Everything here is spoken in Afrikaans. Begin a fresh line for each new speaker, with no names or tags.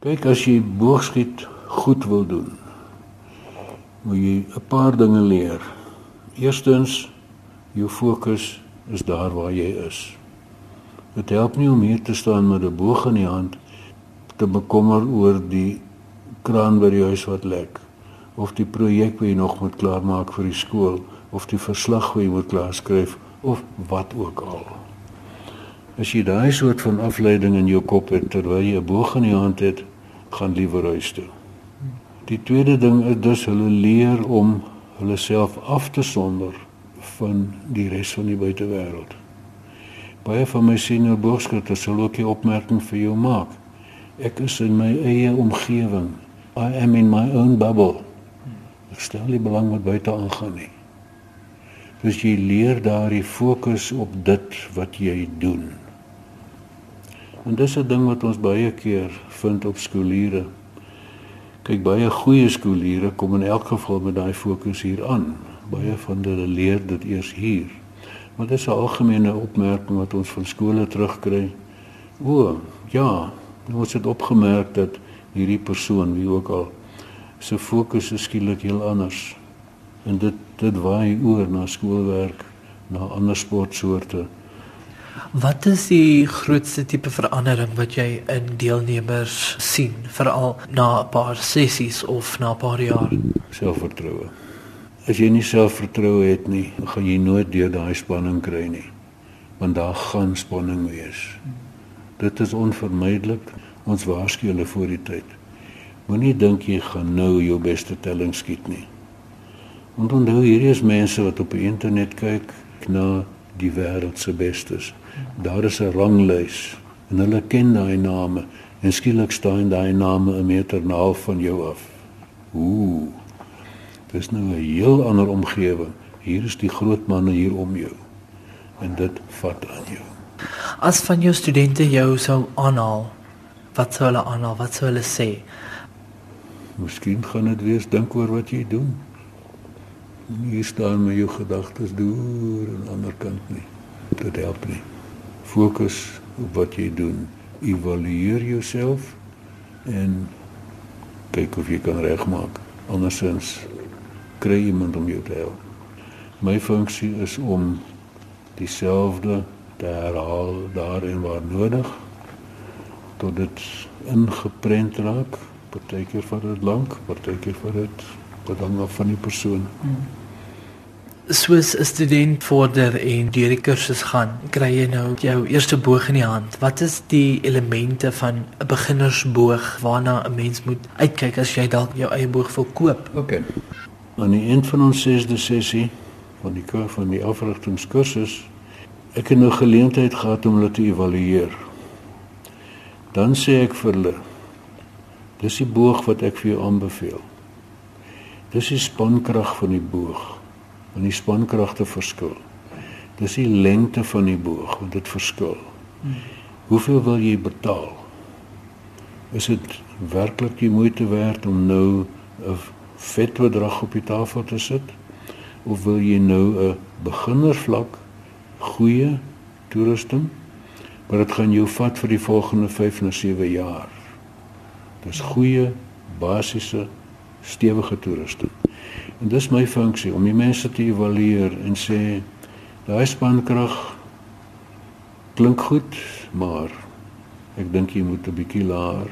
Kyk as jy boogskiet goed wil doen, moet jy 'n paar dinge leer. Eerstens, jou fokus is daar waar jy is. Dit help nie om hier te staan met 'n boog in die hand te bekommer oor die kraan by die huis wat lek of die projek wat jy nog moet klaarmaak vir die skool of die verslag wat jy moet klaarskryf of wat ook al. As jy daai soort van afleiding in jou kop het terwyl jy 'n boog in die hand het, gaan liewer huis toe. Die tweede ding is dus hulle leer om hulle self af te sonder van die res van die buitewêreld. Baie van my senior boogskutters sal ook 'n opmerking vir jou maak. Ek is in my eie omgewing. I am in my own bubble. Ek stel nie belang wat buite aangaan nie. Dus jy leer daardie fokus op dit wat jy doen. En dis 'n ding wat ons baie keer vind op skooliere. Kyk, baie goeie skooliere kom in elk geval met daai fokus hier aan. Baie van hulle leer dit eers hier. Maar dis 'n algemene opmerking wat ons van skole terugkry. O, ja, ons het opgemerk dat hierdie persoon, wie ook al, se fokus is skielik heel anders. En dit dit waai oor na skoolwerk, na ander sportsoorte.
Wat is die grootste tipe verandering wat jy in deelnemers sien, veral na 'n paar sessies of na 'n paar jaar?
Selfvertroue. As jy nie selfvertroue het nie, gaan jy nooit deur daai spanning kry nie. Want daar gaan spanning wees. Dit is onvermydelik. Ons waarsku hulle voor die tyd. Moenie dink jy gaan nou jou beste telling skiet nie. Want onthou hierdie is mense wat op die internet kyk na die wêreld se bestes. Daar is 'n ranglys en hulle ken daai name en skielik staan daai name 'n meter na half van jou af. Ooh. Dis nou 'n heel ander omgewing. Hier is die groot manne hier om jou. En dit vat aan jou.
As van jou studente jou sou aanhaal, wat sou hulle aanhaal? Wat sou hulle sê?
Miskien gaan dit wees dink oor wat jy doen. Hier staan met jou gedagtes deur aan die ander kant nie. Dit help nie. Fokus op wat jy doen. Evalueer jouself en kyk of jy kan regmaak. Andersins kry iemand om jou te help. My funksie is om dieselfde te herhaal daarin waar nodig tot dit ingeprent raak. Partykeer vat dit lank, partykeer vat dit bedank van die persoon.
Soos 'n student vorder en deur die kursus gaan, kry jy nou jou eerste boog in die hand. Wat is die elemente van 'n beginnersboog waarna 'n mens moet uitkyk as jy dalk jou eie boog wil koop?
OK. Aan die eind van ons 6de sessie van die kursus van die afrigtingskursus, ek het nou geleentheid gehad om hulle te evalueer. Dan sê ek vir hulle: Dis die boog wat ek vir jou aanbeveel. Dis die spankrag van die boog. Want die spankragte verskil. Dis die lengte van die boog want dit verskil. Hoeveel wil jy betaal? Is dit werklik die moeite werd om nou 'n vet bedrag op die tafel te sit of wil jy nou 'n beginnervlak goeie toerusting maar dit gaan jou vat vir die volgende 5 na 7 jaar. Dis goeie basiese stewige toerusting. En dis my funksie om die mense te evalueer en sê daai spankrag klink goed, maar ek dink jy moet 'n bietjie laer